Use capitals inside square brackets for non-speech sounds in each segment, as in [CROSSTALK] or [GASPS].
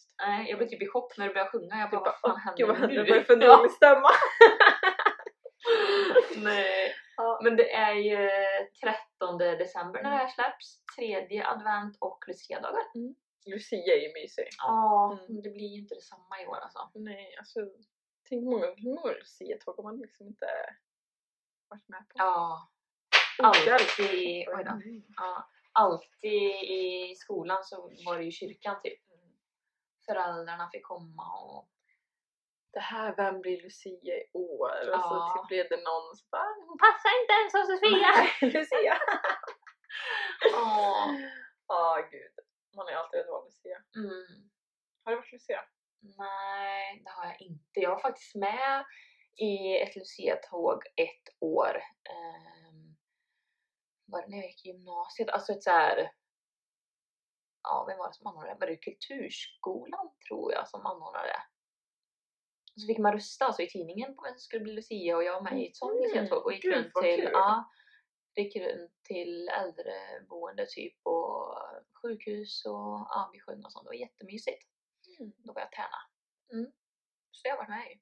sångröst. Nej, jag blev typ i chock när du började sjunga. Jag bara, vad fan Gud vad händer händer nu? vad är för [LAUGHS] dålig stämma? [LAUGHS] Nej. Ja. Men det är ju 13 december när det här släpps. Tredje advent och Lucia-dagar. Lucia är ju mysig. Ja, Mm. men det blir ju inte detsamma i år alltså. Nej, alltså tänk många, hur många Lucia-tåg har man liksom inte varit med på? Ja. Alltid, oj då. Mm. Ja, alltid i skolan så var det ju kyrkan typ. Föräldrarna fick komma och Det här, vem blir Lucia i år? Och så Ja. blev det någon som bara hon passar inte ens som Sofia! Nej, [LAUGHS] Lucia! Ja. Ja, gud. Man ju alltid velat vara Lucia. Mm. Har du varit Lucia? Nej, det har jag inte. Jag var faktiskt med i ett Lucia-tåg ett år. Um, var det när jag gick i gymnasiet? Alltså ett så här. Ja, vem var det som anordnade det? Var det Kulturskolan tror jag som anordnade det? Och så fick man rösta alltså, i tidningen på vem som skulle bli Lucia och jag var med i ett sånt Mm, Lucia-tåg och gick gud, runt till, kul. ja, gick runt till äldreboende typ och sjukhus och ja, vi sjöng och sånt. Det var jättemysigt. Mm. Då var jag tärna. Mm. Så det har jag varit med i.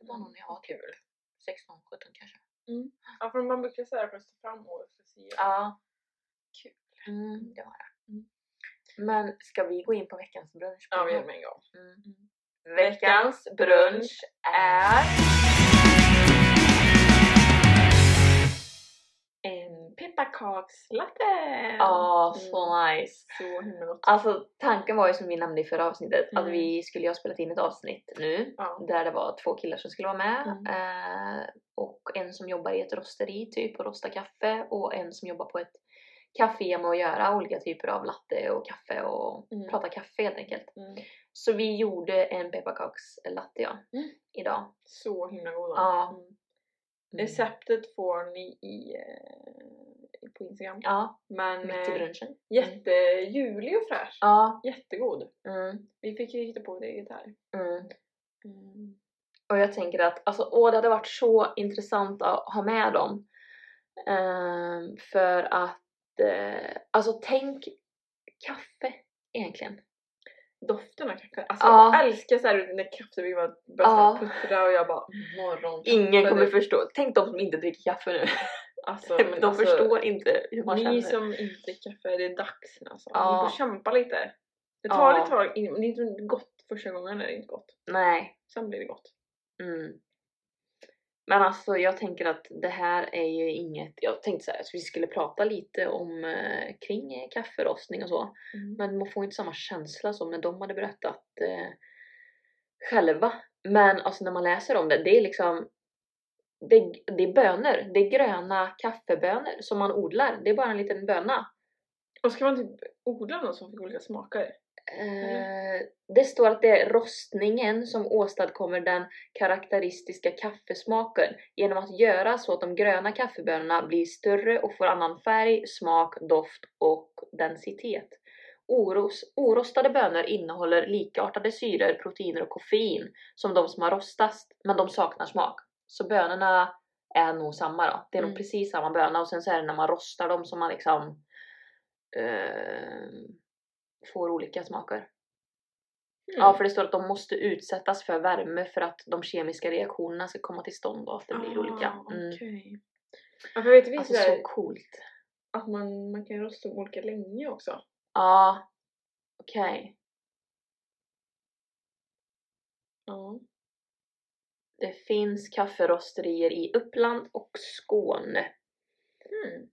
Det var nog när jag var typ kul. 16, 17 kanske. [GASPS] Ja, för man brukar säga rösta fram årets Lucia. Ja. Kul. Mm, det var det. Mm. Men ska vi gå in på veckans brunch? Ja, vi gör det med en gång. Mm. Veckans brunch är... En pepparkakslatte! Ja, så nice. Så himla gott. Alltså tanken var ju som vi nämnde i förra avsnittet att Mm. vi skulle ju ha spelat in ett avsnitt nu Ja. där det var två killar som skulle vara med Mm. eh, och en som jobbar i ett rosteri typ och rostar kaffe och en som jobbar på ett café med att göra olika typer av latte och kaffe och Mm. prata kaffe helt enkelt. Mm. Så vi gjorde en pepparkakslatte ja, Mm. idag. Så himla goda. Ja. Mm. Receptet får ni i, eh, på Instagram. Ja, Men mitt i eh, brunchen. jättejulig och fräsch. Ja. Jättegod. Mm. Vi fick ju hitta på det eget här. Och jag tänker att alltså, åh, det hade varit så intressant att ha med dem. Ehm, för att, eh, alltså tänk kaffe egentligen. Doften av kaffe. Alltså Ja. jag älskar så här när kaffe börjar bara Ja. ja. puttra och jag bara morgonkaffe. Ingen kommer förstå. Tänk de som inte dricker kaffe nu. Alltså, [LAUGHS] de alltså, förstår inte hur man Ni känner. som inte dricker kaffe, det är dags nu alltså. Ja. Ni får kämpa lite. Det tar Ja. ett tag, det är inte gott första gången är det inte gott. Nej. Sen blir det gott. Mm. Men alltså jag tänker att det här är ju inget, jag tänkte så här, att vi skulle prata lite om eh, kring eh, kafferostning och så. Men man får inte samma känsla som när de hade berättat eh, själva. Men alltså när man läser om det, det är liksom det, det är bönor, det är gröna kaffebönor som man odlar. Det är bara en liten böna. Och ska man typ odla något som fick olika smaker? Eh, det står att det är rostningen som åstadkommer den karaktäristiska kaffesmaken genom att göra så att de gröna kaffebönorna blir större och får annan färg, smak, doft och densitet. Oros, orostade bönor innehåller likartade syror, proteiner och koffein som de som har rostats, men de saknar smak. Så bönorna är nog samma då. Det är Mm. nog precis samma böna och sen så är det när man rostar dem som man liksom eh, får olika smaker. Mm. Ja, för det står att de måste utsättas för värme för att de kemiska reaktionerna ska komma till stånd och att det blir olika. Mm. Ah, okej. Ja, för vet du, Alltså så coolt. att man, man kan rosta olika länge också? Ja, okej. Ja. Det finns kafferosterier i Uppland och Skåne. Mm.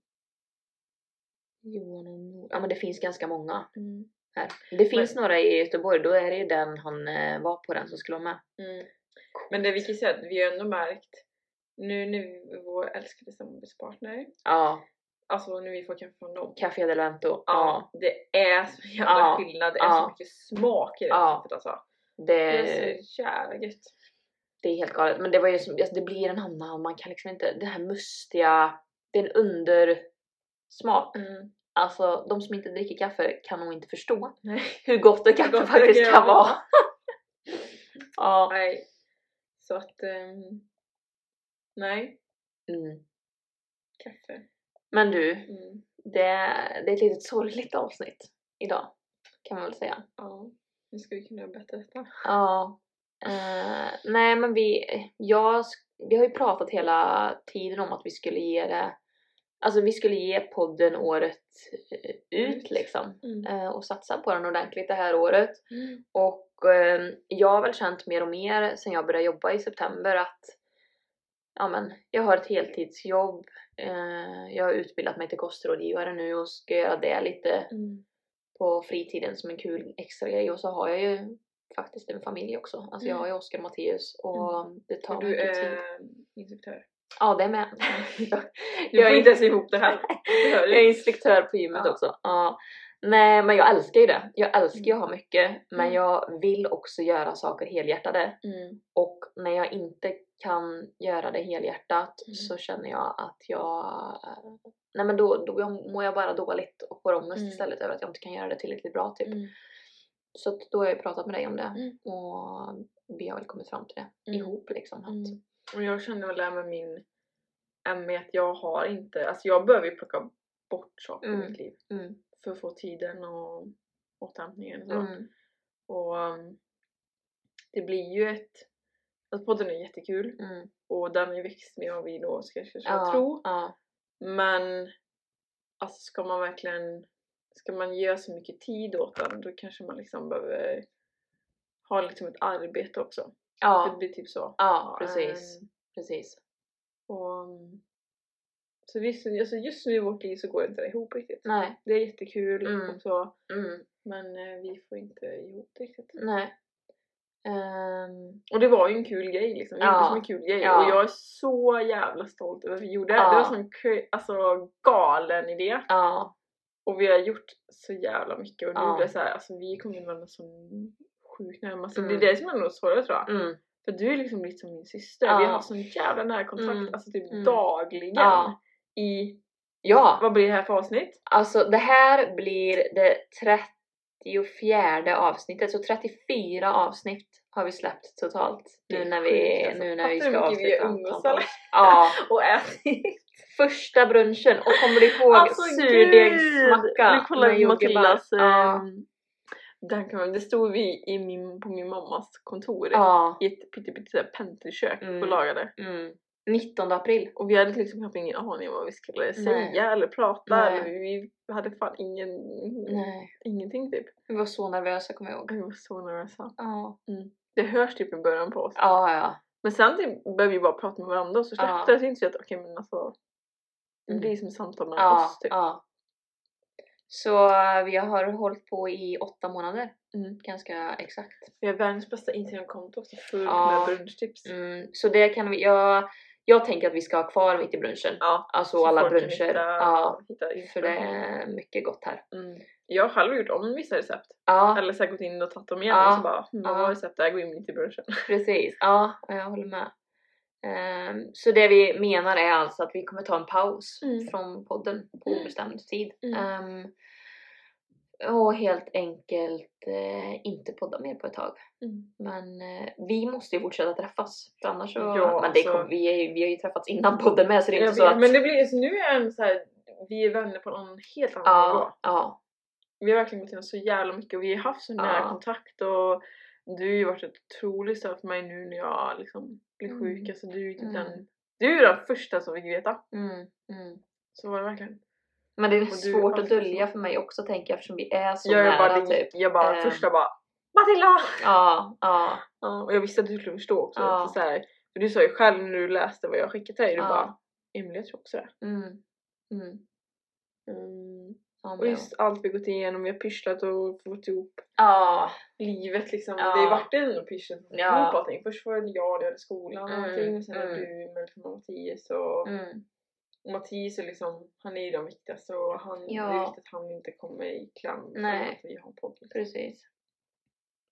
Johan och Nord. Ja men det finns ganska många Mm. Här. Det finns några i Göteborg, då är det ju den han eh, var på den som skulle vara med. Mm. Men det vi kan säga att vi har ändå märkt nu när vi, vår älskade samarbetspartner, Ja, alltså när vi får kaffe från dem. Café del Vento. Ja, det är så jävla Ja. skillnad. Det är Ja. så mycket smak i det Ja. kaffet alltså. Det, Det är så jävla gött. det är helt galet. Men det var ju som, alltså det blir en annan, man kan liksom inte, det här mustiga, det är en undersmak. Mm. Alltså de som inte dricker kaffe kan nog inte förstå Nej. [LAUGHS] hur gott ett Hur kaffe gott det faktiskt kan vara. [LAUGHS] ja. Nej. Så att... ehm, nej. Mm. Kaffe. Men du, Mm. det, det är ett litet sorgligt avsnitt idag. Kan man väl säga. Ja. Nu ska vi kunna berätta detta. Ja. Eh, nej men vi, jag, vi har ju pratat hela tiden om att vi skulle ge det, alltså vi skulle ge podden året eh, ut liksom. Mm. Eh, och satsa på den ordentligt det här året. Och eh, jag har väl känt mer och mer sen jag började jobba i september att ja, men, jag har ett heltidsjobb, eh, jag har utbildat mig till kostrådgivare nu och ska göra det lite Mm. på fritiden som en kul extra grej och så har jag ju faktiskt en familj också. Alltså jag Mm. har ju Oskar och Mattias och det tar Och du mycket tid. är instruktör. Ja det med. Du [LAUGHS] Jag får är- inte ens ihop det här. [LAUGHS] Jag är du. instruktör på gymmet Ja. också. Ja. Nej men jag älskar ju det. Jag älskar ju att ha mycket men Mm. jag vill också göra saker helhjärtade. Mm. Och när jag inte kan göra det helhjärtat Mm. så känner jag att jag... Nej men då, då mår jag bara dåligt och får ångest Mm. istället över att jag inte kan göra det tillräckligt bra typ. Mm. Så då har jag ju pratat med dig om det Mm. och vi har väl kommit fram till det Mm. ihop liksom. Att, Mm. Och jag känner väl det med min ME att jag har inte, alltså jag behöver ju plocka bort saker i Mm. mitt liv mm, för att få tiden och återhämtningen och mm, Och um, det blir ju ett, alltså podden är jättekul mm. och den har ju växt med vad vi då ska, ska, ska Ja, tro. ja, Men alltså ska man verkligen, ska man ge så mycket tid åt den då kanske man liksom behöver ha liksom ett arbete också. Det ja, blir typ så. ja, precis. Ehm, precis. och, um, så visst, alltså just nu i vårt liv så går det inte ihop riktigt. Nej. Det är jättekul Mm. och så Mm, men eh, vi får inte ihop det riktigt. nej. Ehm, Och det var ju en kul grej liksom. Vi Ja. gjorde som en kul grej Ja. och jag är så jävla stolt över vad vi gjorde. Ja. Det var en sån alltså, galen idé. ja, Och vi har gjort så jävla mycket och nu Ja. det så här, alltså vi kommer varandra så sjukt. Alltså, Mm. Det är det som är nog svårare tror jag. mm, För du är liksom lite som min syster. Ja. Vi har sån jävla nära kontakt, Mm. alltså typ Mm. dagligen. Ja. I, ja. vad blir det här för avsnitt? Alltså det här blir det 34 avsnittet, så 34 avsnitt har vi släppt totalt Det nu när vi, alltså. nu när vi ska mycket vi avsluta. umgås, eller? Ja, [LAUGHS] Och ätit! första brunchen och kommer du ihåg Alltså, surdegsmacka Nu kollar vi? Matildas... Ja, ehm, Den kan det stod vi i min, på min mammas kontor ja. i ett pyttelite pentrykök Mm. och lagade. Mm. 19 april. Och vi hade liksom knappt ingen aning om vad vi skulle säga eller prata. Nej. Eller vi hade fan ingen, Nej, ingenting typ. vi var så nervösa kommer jag ihåg. Vi var så nervösa. Ja, Det hörs typ i början på oss. ja. ja. Men sen typ började vi bara prata med varandra och så släppte Ja. det. Så insåg jag att okej men alltså. Det Mm. blir som samtal mellan Ja, oss typ. ja. Så vi har hållit på i åtta månader, Mm. ganska exakt. Vi har världens bästa Instagramkonto också fullt Ja. med brunchtips. Mm, så det kan vi, jag, jag tänker att vi ska ha kvar mitt i brunchen. Ja. Alltså så alla bruncher. Hitta, Ja, hitta för det är mycket gott här. Mm. Jag har själv gjort om vissa recept. Ja, Eller så gått in och tagit dem igen och så bara, hmm, vad var receptet? Jag går in mitt i brunchen. precis. Ja, jag håller med. Ehm, så det vi menar är alltså att vi kommer ta en paus Mm. från podden på Mm. obestämd tid. Mm. Ehm, och helt enkelt eh, inte podda mer på ett tag. Men eh, vi måste ju fortsätta träffas. För annars så... Ja, men det alltså- kom, vi, är, vi har ju träffats innan podden med så det är inte så vet, att... Men det blir, så nu är en så här, vi är vänner på en helt annan nivå. ja, ja, Vi har verkligen gått igenom så jävla mycket och vi har haft så nära Ja. kontakt och du har ju varit ett otroligt stöd för mig nu när jag liksom blir Mm. sjuk. Alltså, du är ju typ Mm. den, du är den första som fick veta. mm, mm. Så var det verkligen. Men det är du svårt att dölja för mig också tänker jag eftersom vi är så Jag, är nära bara, typ. jag bara Ehm. första bara Matilda! Ja, ja, Ja, och jag visste att du skulle förstå också. Ja. Så här, för du sa ju själv när du läste vad jag skickade till dig, du Ja. bara Emelie tror också det. mm, mm. Ja, Och just allt vi gått igenom, vi har pysslat och fått ihop ja, livet liksom. Ja. Det har varit en pyssel att få Ja. ihop allting. Först var det jag, jag hade skolan och Mm, allting och sen mm. du med liksom Mattias och, mm, och Mattias är liksom, han är ju den viktigaste och han, Ja. det är viktigt att han inte kommer i kläm Nej. att vi har podd. Liksom. precis.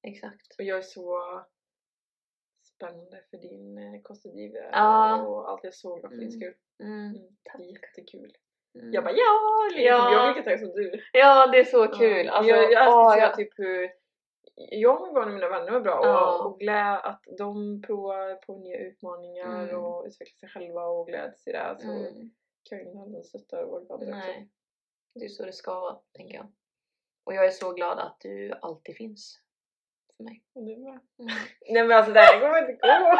Exakt. Och jag är så spännande för din eh, kostrådgivare Ja. och allt jag såg var för din Mm. skull. Mm. Mm. Jättekul. Mm. Jag bara ja! Liksom, Ja. Jag är lika taggad som du. Ja, det är så kul. Ja. Alltså, jag, jag åh, älskar jag- typ hur jag och barnen och mina vänner var bra Ja. och, och glä att de provar på nya utmaningar Mm. och utvecklar sig själva och gläds i det. Så Mm. kan ingen annan stötta och vara glad också. Det är så det ska vara, tänker jag. Och jag är så glad att du alltid finns för mig. Och du med. Mm. Nej men alltså det här kommer inte gå!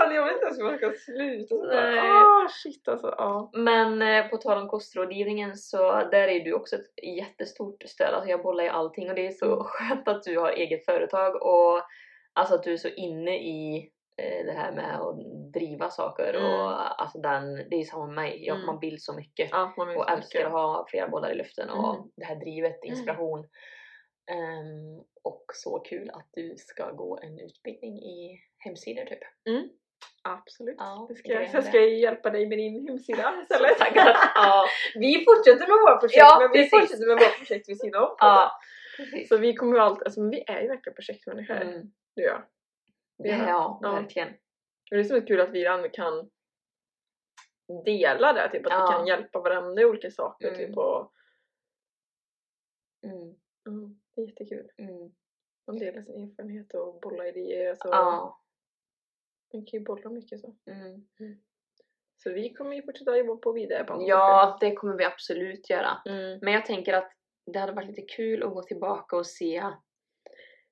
Alltså jag vet inte ens hur man ska sluta. Ah shit alltså ja. Men eh, på tal om kostrådgivningen så där är du också ett jättestort stöd. Alltså jag bollar i allting och det är så Mm. skönt att du har eget företag och alltså att du är så inne i eh, det här med att driva saker Mm. och alltså den, det är samma med mig. Jag, Mm. Man vill så mycket ja och så älskar mycket. att ha flera bollar i luften och Mm. det här drivet, inspiration. Ehm, och så kul att du ska gå en utbildning i hemsidor typ. Absolut. Ja, det ska jag, så ska jag hjälpa dig med din hemsida [LAUGHS] istället. Ja. [LAUGHS] Vi fortsätter med våra projekt Ja, men vi precis. fortsätter med våra projekt vid sidan om. Ja, precis. Så vi kommer ju alltid, alltså vi är ju verkligen projektmänniskor. Mm. Du och jag. Ja, Ja. verkligen. Och det är så kul att vi kan dela det, typ att Ja. vi kan hjälpa varandra i olika saker. Mm. Typ, och, Mm. mm, det är jättekul. Mm. Man delar sin erfarenhet och bollar idéer. Så Ja. Man kan ju bolla mycket så. Mm. Så vi kommer ju fortsätta jobba på vidare på ja, det kommer vi absolut göra. Mm. Men jag tänker att det hade varit lite kul att gå tillbaka och se.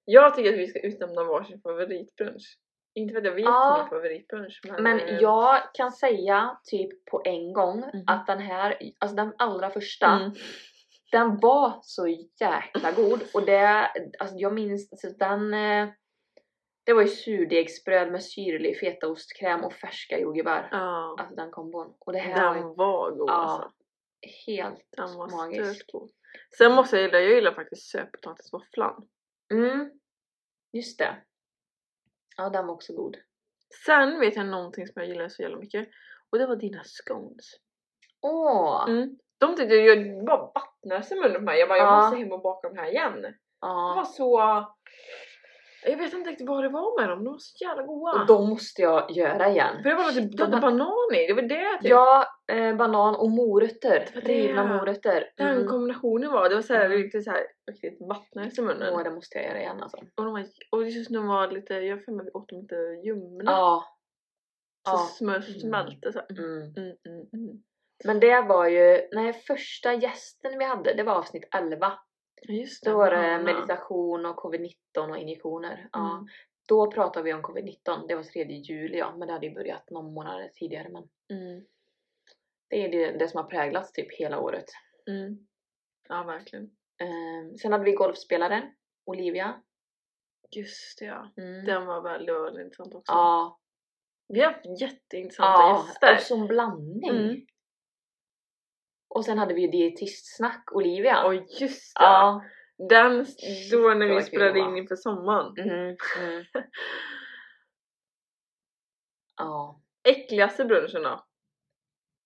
Jag tycker att vi ska utnämna varsin favoritbrunch. Inte för att jag vet Ja. min favoritbrunch men... Men eh, jag kan säga typ på en gång Mhm. att den här, alltså den allra första, Mm. den var så jäkla god och det, alltså jag minns, alltså den eh, det var ju surdegsbröd med syrlig fetaostkräm och färska jordgubbar. Ja. Alltså den kombon. Och det här var ju Den var god Ja, alltså. helt Den var magiskt. stört god. Sen måste jag gilla, jag gillar faktiskt sötpotatisvåfflan. Mm, just det. Ja, den var också god. Sen vet jag någonting som jag gillar så jävla mycket. Och det var dina scones. Åh! Mm. De tyckte jag, bara vattnades i munnen på mig. Jag bara, jag Ja. måste hem och baka de här igen. Ja. var så... Jag vet inte riktigt vad det var med dem, de var så jävla goda. Och de måste jag göra igen. För det var De lite var- banan i, det var det typ. Ja, eh, banan och morötter. Rivna morötter. Den Mm. kombinationen var, det var såhär Mm. riktigt såhär, riktigt vattnades i munnen. Åh, det måste jag göra igen alltså. Och, de var, och just de var lite, jag har för mig att vi åt dem lite ljumna. Ja. Så Ja. smör smälte så. Mm, mm, mm. Men det var ju, nej första gästen vi hade, det var avsnitt 11. Ja just Då var det Hanna. meditation och covid-19 och injektioner. Ja. Mm. Då pratade vi om covid-19, det var 3 juli ja, men det hade ju börjat någon månad tidigare. Men Mm. det är det, det som har präglats typ hela året. Mm. Ja verkligen. Ehm, sen hade vi golfspelaren, Olivia. Just det ja. Mm. Den var väldigt, väldigt intressant också. Ja, Vi har haft jätteintressanta ja gäster. och som blandning. Och sen hade vi ju dietistsnack, Olivia. Och just det! Ja. Den, då när vi var spelade in inför sommaren. Mm, mm. [LAUGHS] ja. Äckligaste brunchen då?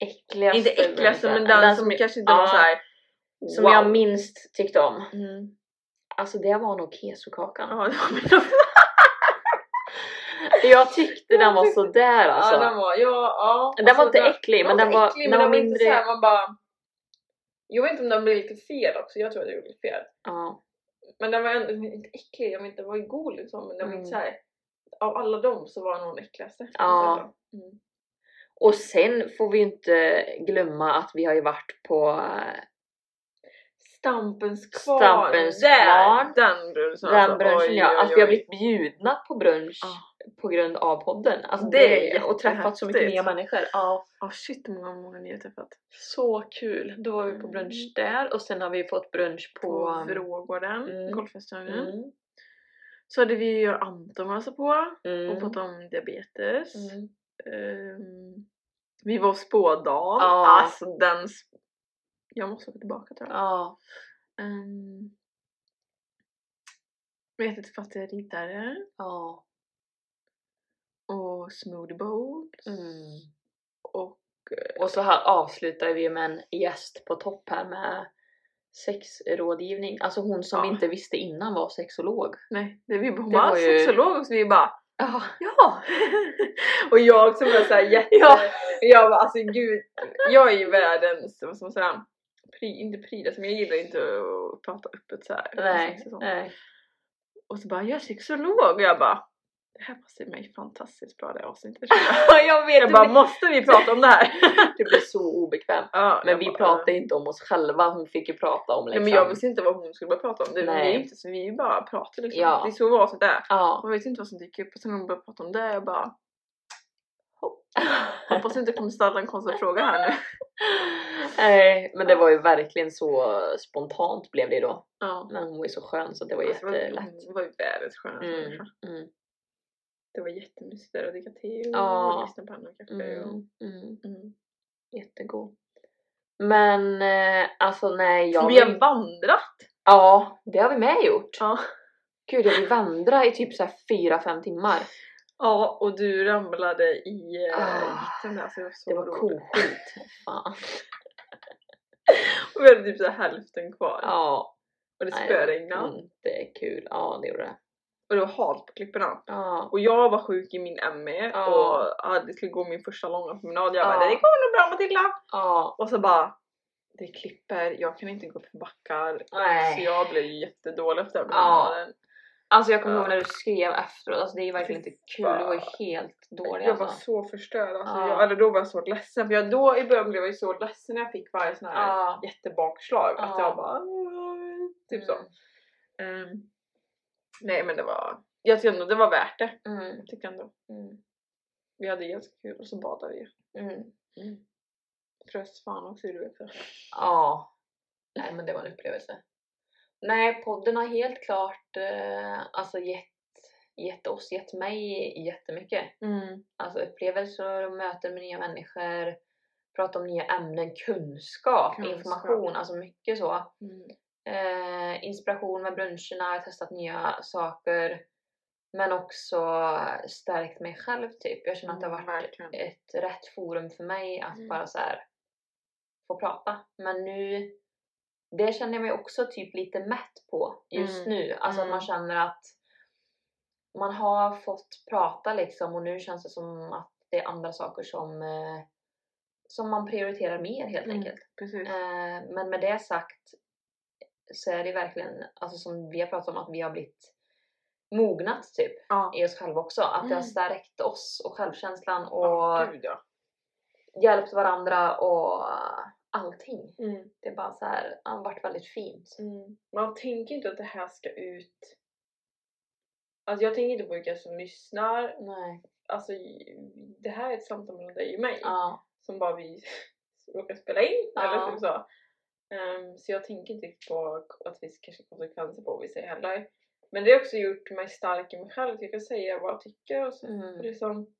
Äckligaste inte äckligaste brunchen. men den, som, kanske inte var ja, såhär Som jag minst tyckte om. Mm. Alltså det var nog kesokakan. Ja, var Jag tyckte den var sådär alltså. Ja, den var, ja, ja. Den var Alltså, inte äcklig, men den var, äcklig, den men var den var inte mindre... såhär, man bara... Jag vet inte om den blev lite fel också, jag tror att jag gjorde lite fel. Ja. Men den var ändå inte äcklig, jag vet inte, den var ju god liksom, men den var Mm. inte såhär... Av alla dem så var den äckligaste. Ja. Mm. Och sen får vi inte glömma att vi har ju varit på eh, Stampens kvarn! Stampens kvarn. Den brunchen den alltså, brunchen oj, ja. Alltså vi har blivit bjudna på brunch Ja. På grund av podden. Alltså Det det, är och träffat så mycket nya människor. Ja. Ja shit många, många har träffat. Så kul! Då var vi på brunch där och sen har vi fått brunch på... På Vrågården, Mm. golfrestaurangen. Mm. Så hade vi ju Anton hälsat på Mm. och pratat om diabetes. Mm. Ehm, vi var spådagen. Ja. Alltså den... Jag måste åka tillbaka tror jag. Ja. Um, vi ätit fattigriddare Ja. Och smoothie boats. Mm. Och Och så här avslutar vi med en gäst på topp här med sexrådgivning. Alltså hon som Ja. vi inte visste innan var sexolog. nej, det vi bara, hon Det var ju- sexolog och så vi bara Ja. ja! [LAUGHS] och jag som är såhär [LAUGHS] jätte... Ja. Jag bara alltså gud, jag är ju världens, ska man säga, pri, inte pryd, men jag gillar inte att prata öppet såhär. Nej. Och sånt. Nej. Och så bara, jag är sexolog och jag bara det här passar mig fantastiskt bra det avsnittet. [LAUGHS] känner jag. jag vet, Jag bara, måste vi prata om det här? [LAUGHS] det blir så obekvämt. Ja, Men vi bara, pratar inte om oss själva, vi fick ju prata om Nej liksom. men jag visste inte vad hon skulle börja prata om. Det, vi, Nej. är inte så, vi bara pratar liksom. Ja. Det är så avsnitt är. Ja. Man vet inte vad som dyker upp och sen när hon börjar prata om det jag bara [LAUGHS] hoppas inte kommer ställa en konstig fråga här nu. Nej, men det var ju verkligen så spontant blev det då. Ja. Men hon var ju så skön så det var Alltså, det var- jättelätt. Hon var ju världens skönaste Mm, mm, Det var jättemysigt där att dricka te och Ja. lyssna på och kaffe. Och, mm, mm. mm. Jättegod. Men eh, alltså nej, jag Vi har vill... vandrat! Ja, det har vi med gjort. Ja. Gud, jag vill vandra i typ så här 4-5 timmar. ja, och du ramlade i Ah, uh, hytten det var så Det var koskit. Fan. Och vi hade typ så hälften kvar. Ja. Och det spöregnade. Inte kul. Ja, det gjorde det. Och det var halt på klipporna. Ja. Och jag var sjuk i min ME Ja. och hade, skulle gå min första långa promenad. Jag bara det kommer nog bra Matilda! Ja. Och så bara det klipper, jag kan inte gå på backar. Nej. Så jag blev jättedålig efter den promenaden. Alltså jag kommer ihåg när du skrev efteråt, alltså det är verkligen inte kul, du var ju helt dålig Jag var alltså. så förstörd. Alltså, Ja. jag, eller då var jag så ledsen. För jag, då i början blev jag ju så ledsen när jag fick varje sån här Ja. jättebakslag. Att Ja. jag bara "Åh", typ så. Mm. Nej men det var, jag tycker ändå det var värt det. Mm. Jag ändå. Mm. Vi hade ganska kul och så badade vi. Mm. Frös fan också gjorde vi också. Ja. Nej men det var en upplevelse. Nej, podden har helt klart eh, alltså gett, gett oss, gett mig jättemycket. Mm. Alltså upplevelser möten med nya människor, prata om nya ämnen, kunskap, Kunskap. information, alltså mycket så. Mm. Eh, inspiration med bruncherna, testat nya saker. Men också stärkt mig själv typ. Jag känner att det har Mm, varit ett rätt forum för mig att Mm. bara så här få prata. Men nu, det känner jag mig också typ lite mätt på just Mm. nu. Alltså att man Mm. känner att man har fått prata liksom och nu känns det som att det är andra saker som, eh, som man prioriterar mer helt Mm. enkelt. Eh, men med det sagt så är det verkligen, alltså som vi har pratat om, att vi har blivit mognat typ Ja. i oss själva också. Att det har Mm. stärkt oss och självkänslan och Ja, gud ja. hjälpt varandra och allting. Mm. Det är bara så här, har varit väldigt fint. Mm. Man tänker inte att det här ska ut. Alltså jag tänker inte på vilka som lyssnar. Nej. Alltså det här är ett samtal mellan dig och mig. Ja. Som bara vi [LAUGHS] råkar spela in. Eller typ så. Ehm, så jag tänker inte riktigt på att vi kanske konsekvenser på vad vi säger heller. Men det har också gjort mig stark i mig själv. att Jag kan säga vad jag tycker och så. Mm. För det är som,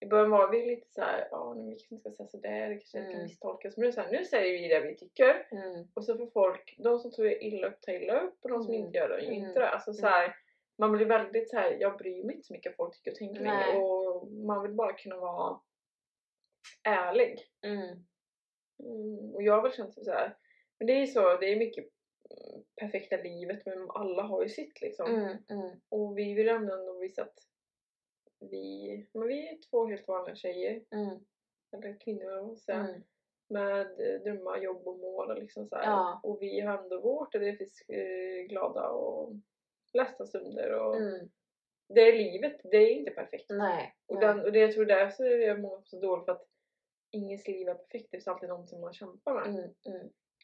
I början var vi lite såhär, ja men vi kanske inte ska säga sådär, det kanske Mm. kan misstolkas. Men nu, så här, nu säger vi det vi tycker. Mm. Och så får folk, de som tar illa upp tar illa upp och de som Mm. inte gör det gör Mm. inte det. Alltså så här, man blir väldigt så här, jag bryr mig inte så mycket vad folk tycker och tänker längre. Och man vill bara kunna vara ärlig. Mm. Mm, och jag har väl känt så här, men det är ju så, det är mycket mm, perfekta livet men alla har ju sitt liksom. Mm. Mm. Och vi vill ändå, visa att vi, men vi är två helt vanliga tjejer, Mm. eller kvinnor och så, Mm. med eh, drömmar, jobb och mål och liksom så här. Ja. Och vi har ändå vårt och det finns eh, glada och ledsna stunder och Mm. det är livet, det är inte perfekt. Nej. Och, den, och det, jag tror därför är många så dåligt för att ingens liv är perfekt, det finns alltid någonting man kämpar med.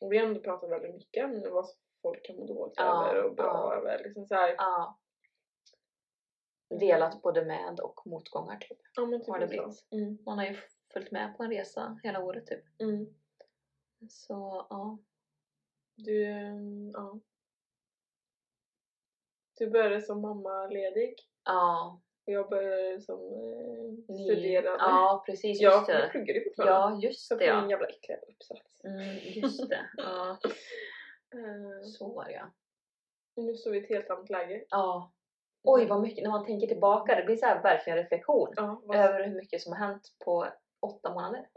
Och vi har ändå pratat väldigt mycket om vad folk kan må dåligt Ja, över och bra ja. över. Liksom så här, Ja. Delat både med och motgångar typ. ja, men typ har det blivit. Mm. Man har ju följt med på en resa hela året typ. Mm. Så ja. Du, ja. Du började som mammaledig Ja. Och jag började som eh, Ny- studerande. Ja precis, jag, pluggar ju fortfarande. Ja, just så det får en ja. jävla äcklig uppsats. Mm, just det. [LAUGHS] Ja. Eh, Så var ja. nu står vi i ett helt annat läge. Ja. Oj vad mycket, när man tänker tillbaka, det blir så här verkligen reflektion Ja, över hur mycket som har hänt på åtta månader.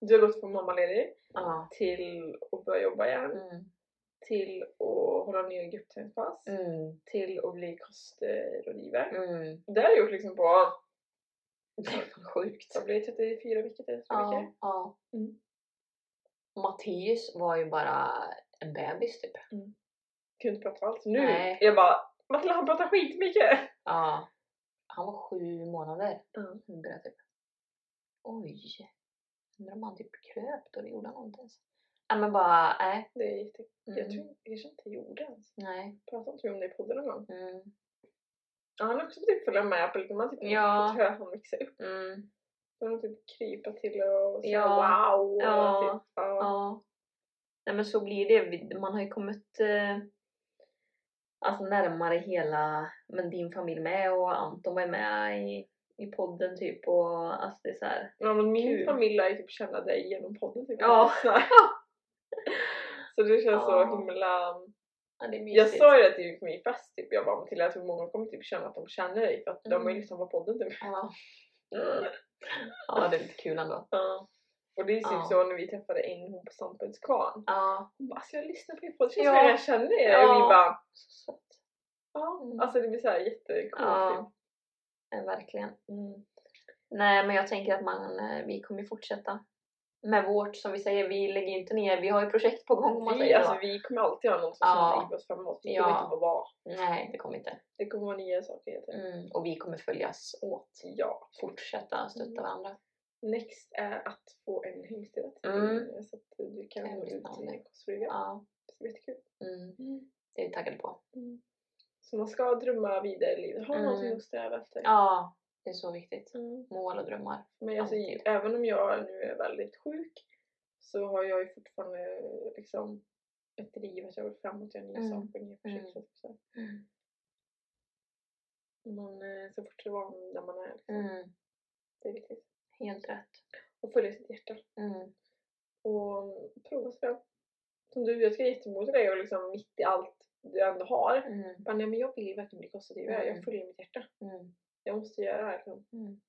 Du har gått från mammaledig Ja. till att börja jobba igen, Mm. Till att hålla ner gruppträningspass, Mm. till att bli kostrådgivare. Mm. Det har jag gjort liksom på, [LAUGHS] Det är fan [LAUGHS] sjukt. vad blir det, 34 veckor? 33 Ja, veckor? ja. Mm. Matteus var ju bara en bebis typ. Kunde inte prata alls. Nu, Nej. jag bara Matilda han pratar skitmycket! Ja. Han var sju månader. Ja. Hungrig typ. Oj. Undrar om han typ kröp då, det gjorde han inte ens. Nej men bara, nej. Det är jätte... Jag Mm. tror jag kanske inte jag gjorde ens. Nej. Pratade inte vi om det i podden någon gång? Mm. Ja, han har också typ följa med på lite, man har typ Ja. fått höra han växer upp. Mm. Har typ krypa till och säga Ja. wow. Och Ja. Typ, ja. Ja. Nej men så blir det. Man har ju kommit eh, alltså närmare hela, men din familj med och Anton var med i, i podden typ och alltså det är så här. Ja, men min Kul. familj lär ju typ känna dig genom podden. Typ. Ja. [LAUGHS] Så, [LAUGHS] så det känns så Ja. himla... Ja, Jag sa ju det till min fest, typ. jag bara till att hur många kommer typ känna att de känner dig för att de har Mm. ju lyssnat på podden typ. Ja. [LAUGHS] ja, det är lite kul ändå. Ja. Och det är typ Ja. så när vi träffade en hon på Sandpunktskvarn. Ja. Hon bara alltså jag lyssnar på er podd, det känns som jag känner er. Ja. Och vi bara Så sött. ja. Mm. Alltså det blir såhär jättecoolt. Ja. Ja, verkligen. Typ. Mm. Nej men jag tänker att man, eh, vi kommer ju fortsätta med vårt som vi säger, vi lägger inte ner, vi har ju projekt på gång om man Vi, säger alltså, så. vi kommer alltid ha något som Ja. driver oss framåt. Vi Ja. kommer inte bara vara. Nej det kommer inte. Det kommer vara nya saker tiden. Mm. Och vi kommer följas åt. Ja. Fortsätta stötta Mm. varandra. Next är att få en hemstad till Mm. så att du kan Det gå ut i Kosta Ja. Det är jättekul. Mm. Det är vi taggade på. Mm. Så man ska drömma vidare i livet. Ha Mm. någonting att sträva efter. Ja, det är så viktigt. Mm. Mål och drömmar. Men alltså, Alltid. även om jag nu är väldigt sjuk så har jag ju fortfarande liksom ett driv att jag vill framåt, göra nya Mm. saker, nya projekt. Mm. Så. Man, eh, så fort det var där man är. Liksom. Mm. Det är viktigt. Helt rätt. Och följa sitt hjärta. Mm. Och prova sig fram. Som du, jag ska jättemot dig och liksom mitt i allt du ändå har. Mm. Bara, nej men jag vill verkligen bli. Mm. Jag följer mitt hjärta. Mm. Jag måste göra det här. Liksom. Mm.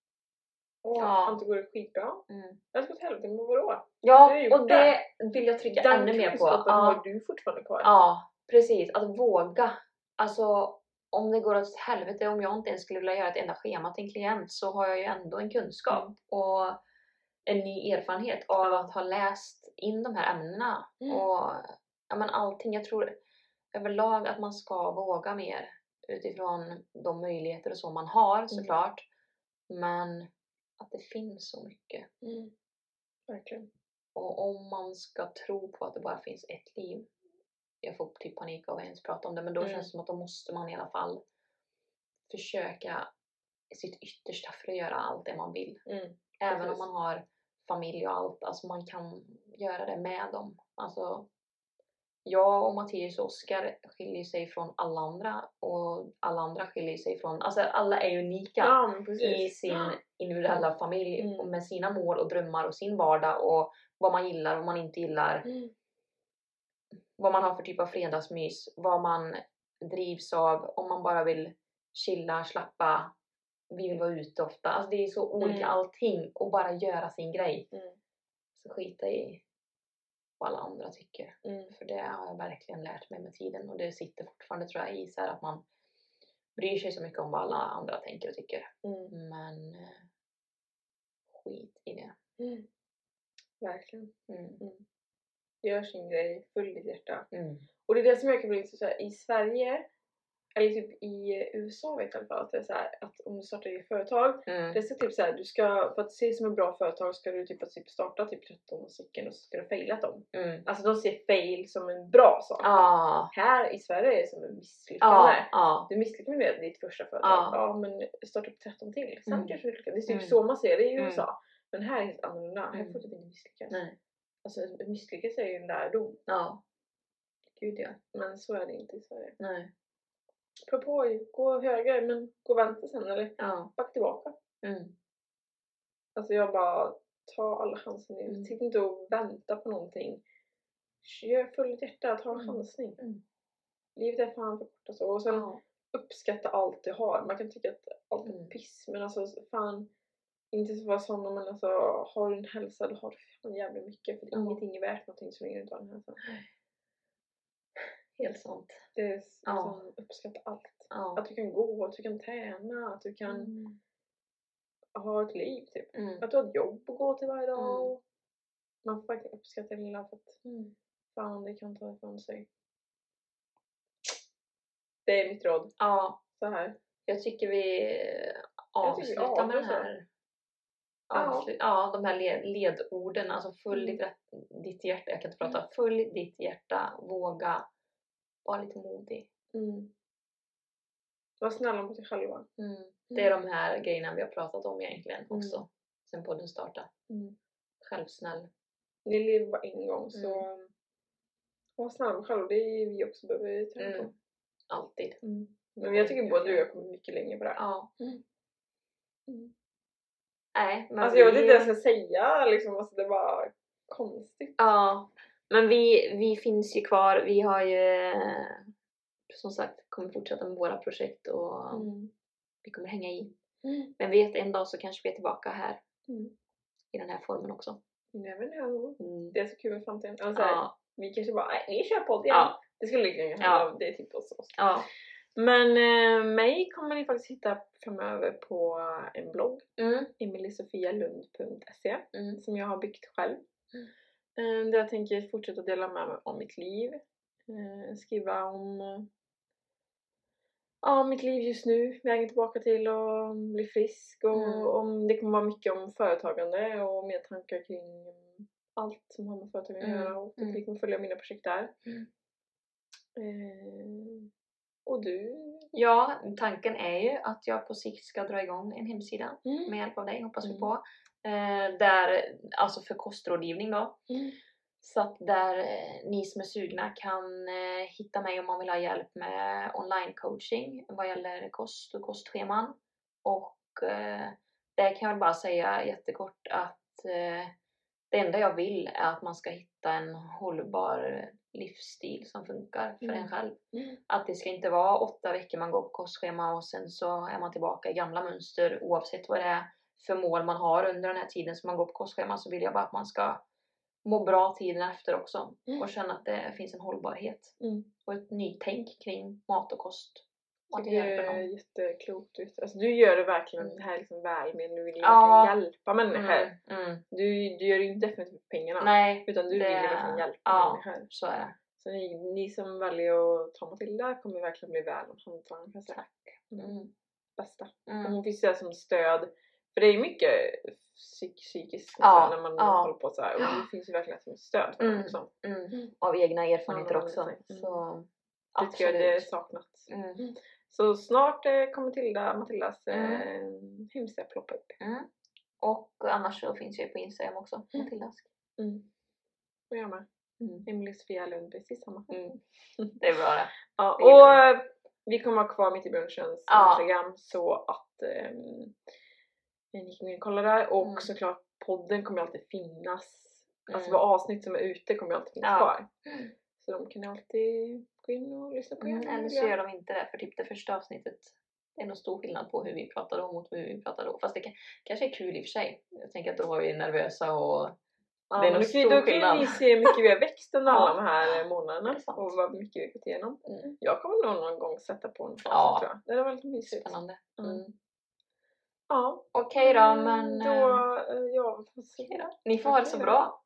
Och Ja. allt går det skitbra. Mm. Jag ska åt helvete, men vadå? Ja, och det vill jag trycka Den ännu mer på. kunskapen Ja. har du fortfarande kvar. Ja, precis. Att våga. Alltså, om det går åt helvete, om jag inte ens skulle vilja göra ett enda schema till en klient så har jag ju ändå en kunskap Mm. och en ny erfarenhet av att ha läst in de här ämnena. Mm. Och ja, men allting. Jag tror överlag att man ska våga mer utifrån de möjligheter och så man har såklart. Men att det finns så mycket. Mm. Verkligen. Och om man ska tro på att det bara finns ett liv. Jag får typ panik av att ens prata om det men då Mm. känns det som att då måste man i alla fall försöka sitt yttersta för att göra allt det man vill. Mm. Även om man har familj och allt. Alltså man kan göra det med dem. Alltså jag och Mattias och Oskar skiljer sig från alla andra och alla andra skiljer sig från, alltså alla är unika Ja, i sin individuella familj Mm. och med sina mål och drömmar och sin vardag och vad man gillar och vad man inte gillar. Mm. Vad man har för typ av fredagsmys, vad man drivs av, om man bara vill chilla, slappa, vi vill vara ute ofta. Alltså det är så olika Mm. allting och bara göra sin grej. Mm. Så skita i vad alla andra tycker. Mm. För det har jag verkligen lärt mig med tiden och det sitter fortfarande tror jag i så att man bryr sig så mycket om vad alla andra tänker och tycker. Mm. Men eh, skit i det. Mm. Verkligen. Mm. Gör sin grej, följ ditt hjärta. Mm. Och det är det som jag kan bli så här, i Sverige, eller typ i USA vet jag i alla fall, att det är så här, att om du startar eget företag, Mm. det är så typ så här, du ska, för att se som ett bra företag ska du typ, typ starta typ 13 stycken och så ska du failat dem. Mm. Alltså de ser fail som en bra sak. Ah, Här i Sverige är det som en misslyckande. ah, ah. Du misslyckas med ditt första företag. Ja. Men starta upp 13 till. Sen Mm. kanske du lyckas. Det är typ Mm. så man ser det i Mm. USA. Men här är det helt annorlunda. Här Mm. får du typ inte misslyckas. Nej. Alltså ett misslyckas är ju en lärdom. Ja. Gud ja. Men så är det inte i Sverige. Nej. På, gå höger men gå vänster sen eller Ja. backa tillbaka. Mm. Alltså jag bara, ta alla chanser nu. Mm. Sitt inte och vänta på någonting. Gör full ditt hjärta, ta en Mm. chansning. Mm. Livet är fan för kort alltså. Och sen Ja. uppskatta allt du har. Man kan tycka att allt är Mm. piss men alltså fan inte så vara sådana men alltså har du en hälsa då har du fan jävligt mycket för Ja. ingenting är värt någonting så länge du inte har en hälsa. Helt sant. Det är s- Ja. liksom, uppskatta allt. Ja. Att du kan gå, att du kan träna, att du kan Mm. ha ett liv typ. Mm. Att du har ett jobb att gå till varje dag. Mm. Man får verkligen uppskatta det lilla för att Mm. fan det kan ta ifrån sig. Det är mitt råd. Ja. Så här. Jag tycker vi Jag tycker avsluta med avrunda. här Ja. avslut, ja, de här led, ledorden, alltså följ Mm. ditt, ditt hjärta, jag kan inte prata, följ ditt hjärta, våga, var lite modig. Mm. Var snälla mot dig själva. Mm. Det är de här grejerna vi har pratat om egentligen Mm. också, sen podden startade. Mm. Självsnäll. Ni lever bara en gång så Mm. var snälla mot själva. Det är vi också behöver träna Mm. på. Alltid. Men jag tycker både du och jag kommer mycket längre på det här. Ja. Nej, Alltså jag vet inte vad jag ska säga liksom. Alltså, det var konstigt. Ja, men vi, vi finns ju kvar. Vi har ju som sagt kommer fortsätta med våra projekt och Mm. vi kommer hänga i. Mm. Men vet en dag så kanske vi är tillbaka här Mm. i den här formen också. Never know. Mm. Det är så kul med framtiden. Alltså, Ja, Vi kanske bara, nej vi kör podd igen. ja, Det skulle lika gärna Ja. handla om det typ hos oss. ja. Men eh, mig kommer ni faktiskt hitta framöver på en blogg. Mm. emilysofialund.se Mm. som jag har byggt själv. Eh, Där jag tänker fortsätta dela med mig om mitt liv. Eh, Skriva om eh, ja, mitt liv just nu, vägen tillbaka till att bli frisk och Mm. om, det kommer vara mycket om företagande och mer tankar kring allt som har med företagande att Mm. göra och Mm. ni kommer följa mina projekt där. Mm. Eh, och du? Ja, tanken är ju att jag på sikt ska dra igång en hemsida Mm. med hjälp av dig, hoppas vi på. Eh, där, alltså för kostrådgivning då. Mm. Så att där eh, ni som är sugna kan eh, hitta mig om man vill ha hjälp med online coaching vad gäller kost och kostscheman. Och eh, där kan jag väl bara säga jättekort att eh, det enda jag vill är att man ska hitta en hållbar livsstil som funkar för Mm. en själv. Mm. Att det ska inte vara åtta veckor man går på kostschema och sen så är man tillbaka i gamla mönster oavsett vad det är för mål man har under den här tiden som man går på kostschema så vill jag bara att man ska må bra tiden efter också Mm. och känna att det finns en hållbarhet Mm. och ett nytänk kring mat och kost. Och det är jätteklokt. Alltså du gör det verkligen, Mm. det här är liksom välmenande, du vill Ja. verkligen hjälpa människor. Mm, mm. Du, du gör det ju inte definitivt för pengarna. Nej, Utan du det- vill verkligen hjälpa ja. människor. så är det. Så ni, ni som väljer att ta Matilda kommer verkligen bli väl omhändertagna kan jag säga. Tack. Mm. Bästa. Och hon finns där som stöd. För det är mycket psyk, psykiskt Ja, när man ja. håller på så här. Och det finns ju verkligen som ett stöd för Mm. också. Mm. Av egna erfarenheter Ja, också. mm. Så Det tycker jag det saknats. Mm. Så snart eh, kommer Tilda, Matildas Mm. eh, hemsida ploppa upp. Mm. Och annars så finns jag ju på Instagram också, Mm. Matildask. Mm. Och jag med. Mm. Emily Sofia Lund, precis samma. Mm. Det är bra det. Ja, och eh, vi kommer ha kvar mitt i brunchens Ja. Instagram så att ehm, kan gå in och kolla där och Mm. såklart podden kommer alltid finnas. Alltså Mm. vad avsnitt som är ute kommer alltid finnas Ja. kvar. Så de kan alltid gå in och lyssna på Mm, er. eller så gör de inte det, för typ det första avsnittet är nog stor skillnad på hur vi pratar då mot hur vi pratar då. Fast det kan, kanske är kul i och för sig. Jag tänker att då var vi nervösa och Ja, det är nog då, kan- stor då kan skillnad. ni se hur mycket vi har växt under [LAUGHS] alla de här eh, månaderna och vad mycket vi har gått igenom. mm, Jag kommer nog någon gång sätta på en fas Ja. tror jag. Det är väldigt mysigt. spännande. Mm. Mm. Ja. Okej då, men Då, eh, eh, ja, då. ni får ha det så bra.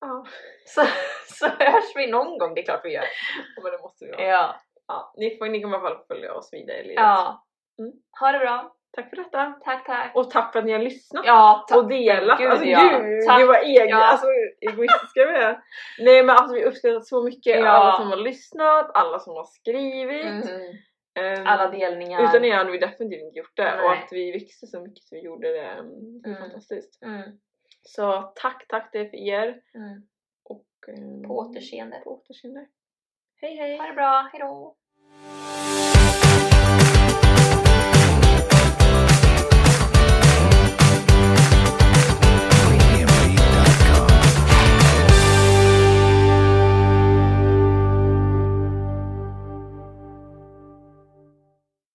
Ja, Så, [LAUGHS] så hörs vi någon gång, det är klart vi gör. men det måste vi ha. Ja. Ja, ni, får, ni kommer i alla fall följa oss vidare i livet. ja. Mm. Ha det bra. Tack för detta! Tack, tack. Och tack för att ni har lyssnat ja, och delat! Gud, alltså ja. gud, Tack. det var egna, Ja. alltså egoistiska vi är. Nej men alltså vi uppskattar så mycket Ja. alla som har lyssnat, alla som har skrivit. Mhm. Ehm, Alla delningar. Utan er hade vi definitivt inte gjort det och Nej. att vi växte så mycket som vi gjorde det, um, det är Mm. fantastiskt. Mm. Så tack, tack för er. Mm. Och, ehm, På återseende. På återseende. Hej hej! Ha det bra, hejdå!